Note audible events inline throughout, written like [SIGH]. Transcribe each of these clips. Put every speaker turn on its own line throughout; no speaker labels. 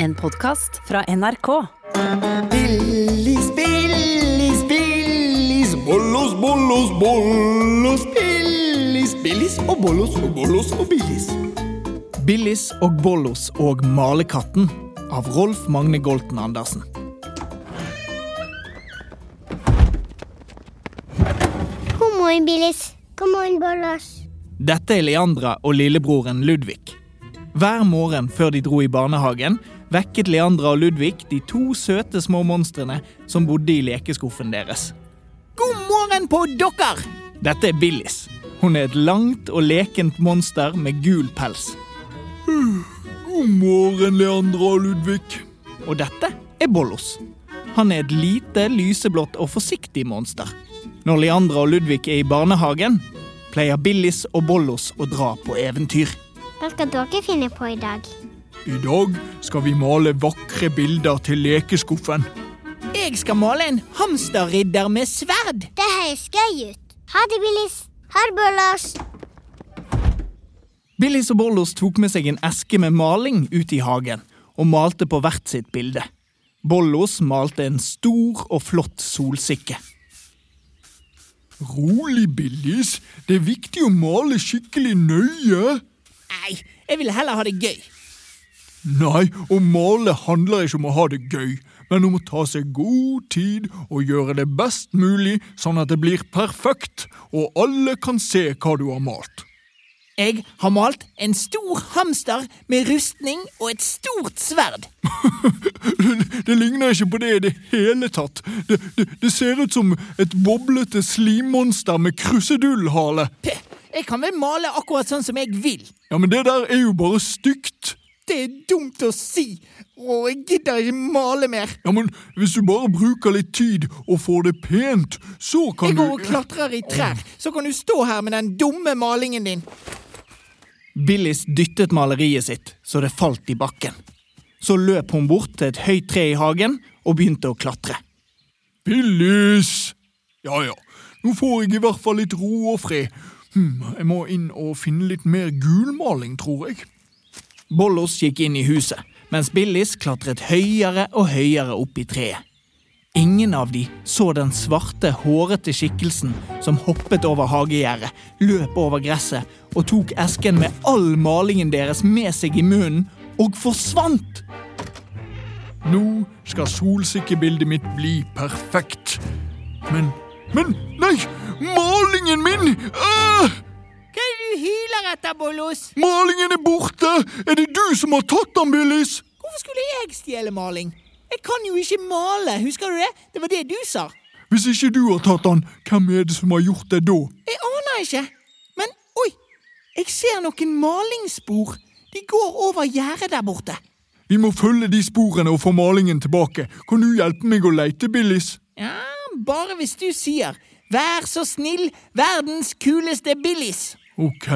En podkast fra NRK.
Billis, Billis, Billis, bollos, bollos, bollos, Billis, Billis og bollos og bollos og Billis.
Billis og Bollos og Malekatten av Rolf Magne Golten Andersen.
God morgen, Billis. God morgen, Bollos.
Dette er Leandra og lillebroren Ludvig. Hver morgen før de dro i barnehagen, vekket Leandra og Ludvig de to søte små monstrene som bodde i lekeskuffen deres. God morgen på dere! Dette er Billis. Hun er et langt og lekent monster med gul pels. God morgen, Leandra og Ludvig. Og dette er Bollos. Han er et lite, lyseblått og forsiktig monster. Når Leandra og Ludvig er i barnehagen, pleier Billis og Bollos å dra på eventyr.
Hva skal dere finne på i dag?
I dag skal vi male vakre bilder til lekeskuffen. Jeg skal male en hamsterridder med sverd.
Det høres gøy ut. Ha det, Billis. Ha det, Bollos.
Billis og Bollos tok med seg en eske med maling ut i hagen og malte på hvert sitt bilde. Bollos malte en stor og flott solsikke. Rolig, Billis. Det er viktig å male skikkelig nøye. Nei, jeg vil heller ha det gøy. Nei, å male handler ikke om å ha det gøy, men om å ta seg god tid og gjøre det best mulig, sånn at det blir perfekt, og alle kan se hva du har malt. Jeg har malt en stor hamster med rustning og et stort sverd. [LAUGHS] det, ligner ikke på det i det hele tatt. Det, det, det ser ut som et boblete slimmonster med krusedullhale. Jeg kan vel male akkurat sånn som jeg vil. Ja, Men det der er jo bare stygt. Det er dumt å si, og jeg gidder ikke male mer. Ja, men Hvis du bare bruker litt tid og får det pent, så kan du Jeg går og klatrer i trær, så kan du stå her med den dumme malingen din. Billis dyttet maleriet sitt så det falt i bakken. Så løp hun bort til et høyt tre i hagen og begynte å klatre. Billis! Ja ja, nå får jeg i hvert fall litt ro og fred. Hm, jeg må inn og finne litt mer gulmaling, tror jeg. Bollos gikk inn i huset, mens Billis klatret høyere og høyere opp i treet. Ingen av de så den svarte, hårete skikkelsen som hoppet over hagegjerdet, løp over gresset og tok esken med all malingen deres med seg i munnen og forsvant. Nå skal solsikkebildet mitt bli perfekt. Men Men, nei! Malingen min! Ah! Hyler etter, Bollos? Malingen er borte! Er det du som har tatt den, Billis? Hvorfor skulle jeg stjele maling? Jeg kan jo ikke male, husker du det? Det var det du sa. Hvis ikke du har tatt den, hvem er det som har gjort det da? Jeg aner ikke. Men oi, jeg ser noen malingsspor. De går over gjerdet der borte. Vi må følge de sporene og få malingen tilbake. Kan du hjelpe meg å leite, Billis? Ja, bare hvis du sier 'Vær så snill, verdens kuleste Billis'. Ok.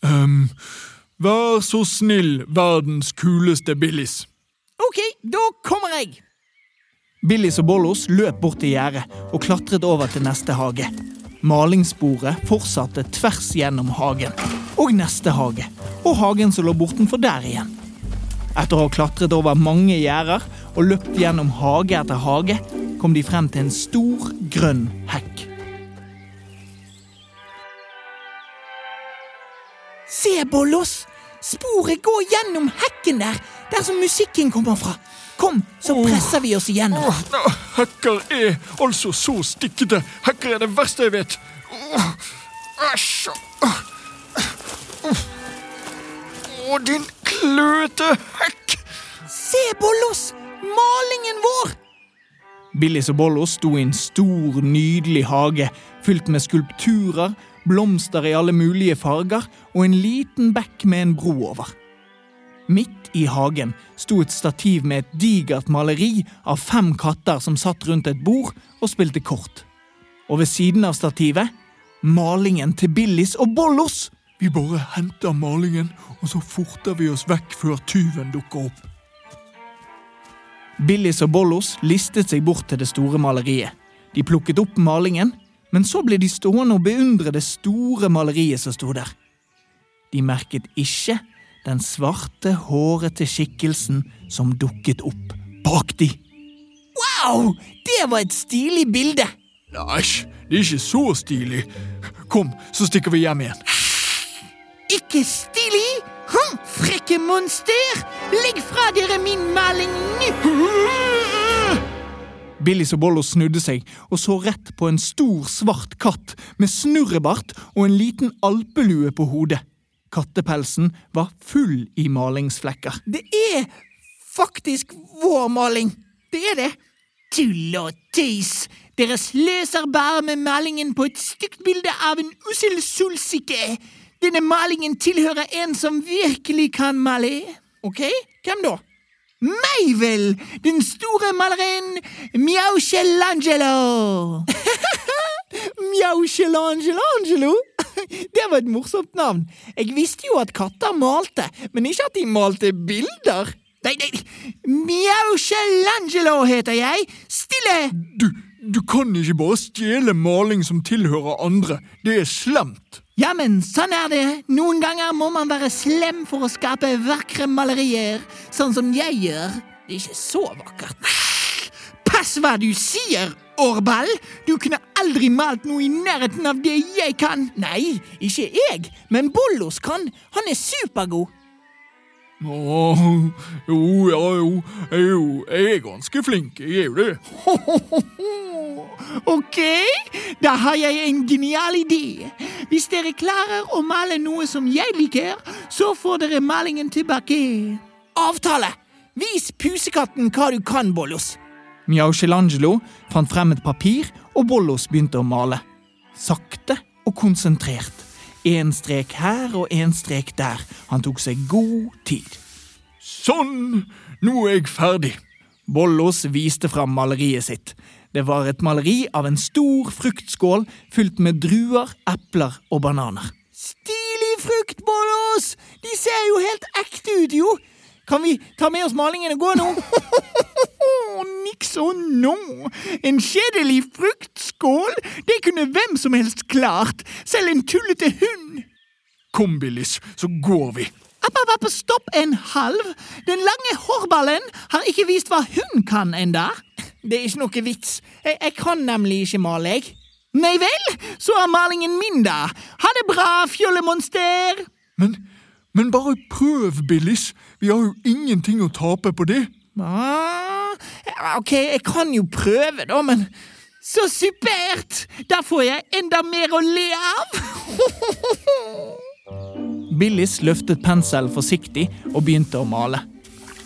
Um, vær så snill, verdens kuleste Billis. Ok, da kommer jeg. Billis og Bollos løp bort til gjerdet og klatret over til neste hage. Malingssporet fortsatte tvers gjennom hagen, og neste hage, og hagen som lå bortenfor der igjen. Etter å ha klatret over mange gjerder og løpt gjennom hage etter hage, kom de frem til en stor, grønn hekk. Se, Bollos! Sporet går gjennom hekken der, der som musikken kommer fra. Kom, så presser vi oss igjennom.
Åh, Hekker er altså så stikkete. Hekker er det verste jeg vet. Åh, Æsj. Åh, Å, din kløete hekk.
Se, Bollos! Malingen vår! Billis og Bollos sto i en stor, nydelig hage fylt med skulpturer, blomster i alle mulige farger og en liten bekk med en bro over. Midt i hagen sto et stativ med et digert maleri av fem katter som satt rundt et bord og spilte kort. Og ved siden av stativet malingen til Billis og Bollos.
Vi bare henter malingen, og så forter vi oss vekk før tyven dukker opp.
Billis og Bollos listet seg bort til det store maleriet. De plukket opp malingen, men så ble de stående og beundre det store maleriet som sto der. De merket ikke den svarte, hårete skikkelsen som dukket opp bak de. Wow! Det var et stilig bilde!
Nei, det er ikke så stilig. Kom, så stikker vi hjem igjen.
Ikke stilig? Hm, frekke monster! Legg fra dere min maling nå! [LAUGHS] Billis og Bollo snudde seg og så rett på en stor, svart katt med snurrebart og en liten alpelue på hodet. Kattepelsen var full i malingsflekker. Det er faktisk vår maling! Det er det! Tull og tøys! Dere sløser bare med malingen på et stygt bilde av en ussel solsikke! Denne malingen tilhører en som virkelig kan male. Ok, hvem da? Meg vel! Den store maleren Mjauchelangelo! Mjauchelangelo? [LAUGHS] [LAUGHS] Det var et morsomt navn. Jeg visste jo at katter malte, men ikke at de malte bilder. Nei, nei, Mjauchelangelo heter jeg! Stille!
Du, du kan ikke bare stjele maling som tilhører andre. Det er slemt.
Ja, men sånn er det. Noen ganger må man være slem for å skape vakre malerier, sånn som jeg gjør. Det er ikke så vakkert. Pass hva du sier, Årball! Du kunne aldri malt noe i nærheten av det jeg kan. Nei, ikke jeg, men Bollos kan. Han er supergod.
Å, jo, ja, jo. Jo jeg er ganske flink. Jeg er jo det. [LAUGHS]
Ok, da har jeg en genial idé. Hvis dere klarer å male noe som jeg liker, så får dere malingen tilbake. Avtale! Vis pusekatten hva du kan, Bollos. Mjauchelangelo fant frem et papir, og Bollos begynte å male. Sakte og konsentrert. Én strek her og én strek der. Han tok seg god tid.
Sånn! Nå er jeg ferdig.
Bollos viste fram maleriet sitt. Det var et maleri av en stor fruktskål fylt med druer, epler og bananer. Stilig frukt, Bollos! De ser jo helt ekte ut, jo! Kan vi ta med oss malingen og gå nå? [LAUGHS] Og nå! En kjedelig fruktskål? Det kunne hvem som helst klart, selv en tullete hund.
Kom, Billis, så går vi.
App, app, app, stopp en halv! Den lange hårballen har ikke vist hva hun kan enda. Det er ikke noe vits. Jeg, jeg kan nemlig ikke male, jeg. Nei vel, så er malingen min, da. Ha det bra, fjollemonster!
Men, men bare prøv, Billis. Vi har jo ingenting å tape på det.
Ah, ok, jeg kan jo prøve, da, men så supert! Da får jeg enda mer å le av! [LAUGHS] Billis løftet penselen forsiktig og begynte å male.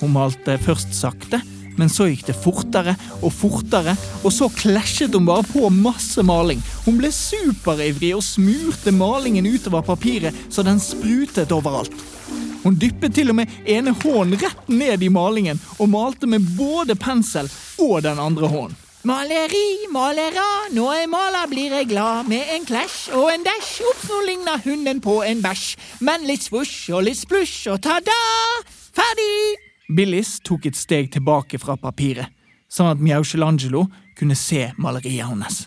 Hun malte først sakte, men så gikk det fortere og fortere, og så klasjet hun bare på masse maling. Hun ble superivrig og smurte malingen utover papiret så den sprutet overalt. Hun dyppet til og med ene hånden rett ned i malingen og malte med både pensel og den andre hånden. Maleri, malera, når jeg maler blir jeg glad med en klasj og en dash. oppforligner nå ligner hunden på en bæsj, men litt svosj og litt splusj og ta-da! Ferdig! Billis tok et steg tilbake fra papiret, sånn at Mjauchelangelo kunne se maleriet hennes.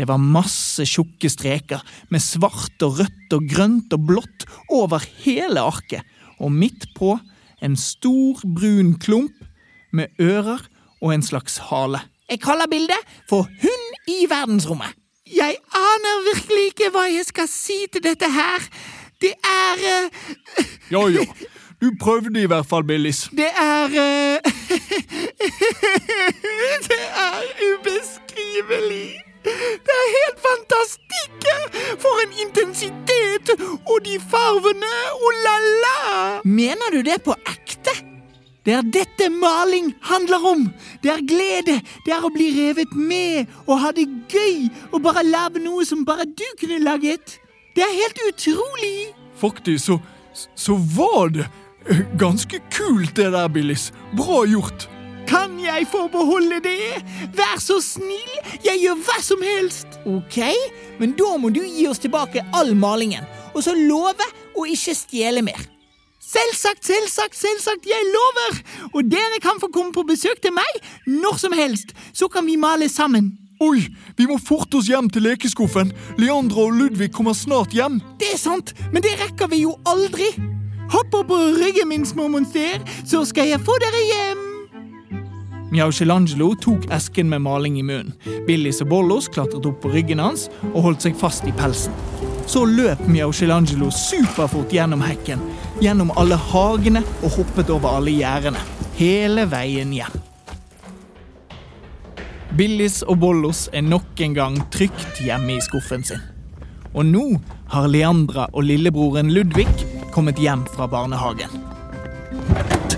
Det var masse tjukke streker med svart og rødt og grønt og blått over hele arket, og midt på en stor, brun klump med ører og en slags hale. Jeg kaller bildet for Hund i verdensrommet. Jeg aner virkelig ikke hva jeg skal si til dette her. Det er uh...
Jo, jo. Du prøvde i hvert fall, Billis.
Det er uh... Det er dette maling handler om. Det er glede. Det er å bli revet med og ha det gøy og bare lage noe som bare du kunne laget. Det er helt utrolig.
Faktisk så, så var det ganske kult, det der, Billis. Bra gjort.
Kan jeg få beholde det? Vær så snill, jeg gjør hva som helst. Ok, men da må du gi oss tilbake all malingen, og så love å ikke stjele mer. Selvsagt, selvsagt, selvsagt, jeg lover! Og dere kan få komme på besøk til meg når som helst, så kan vi male sammen.
Oi, vi må forte oss hjem til lekeskuffen. Leandra og Ludvig kommer snart hjem.
Det er sant, men det rekker vi jo aldri. Hopp opp på ryggen min, små monster, så skal jeg få dere hjem. Mjauchelangelo tok esken med maling i munnen. Billis og Bollos klatret opp på ryggen hans og holdt seg fast i pelsen. Så løp Mjauchelangelo superfort gjennom hekken, gjennom alle hagene og hoppet over alle gjerdene. Hele veien hjem. Billis og Bollos er nok en gang trygt hjemme i skuffen sin. Og nå har Leandra og lillebroren Ludvig kommet hjem fra barnehagen.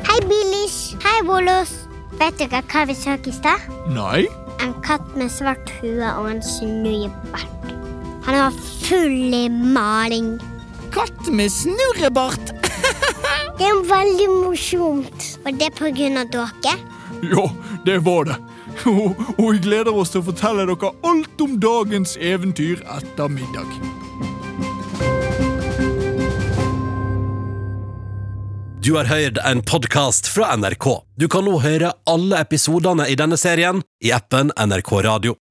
Hei, Billis. Hei, Bollos. Vet dere hva vi så i stad?
Nei?
En katt med svart hue og en snurrebart. Han var full i maling.
Katt med snurrebart!
Det er veldig morsomt. Var det på grunn av dere?
Ja, det var det. Og, og vi gleder oss til å fortelle dere alt om dagens eventyr etter middag.
Du har hørt en podkast fra NRK. Du kan nå høre alle episodene i denne serien i appen NRK Radio.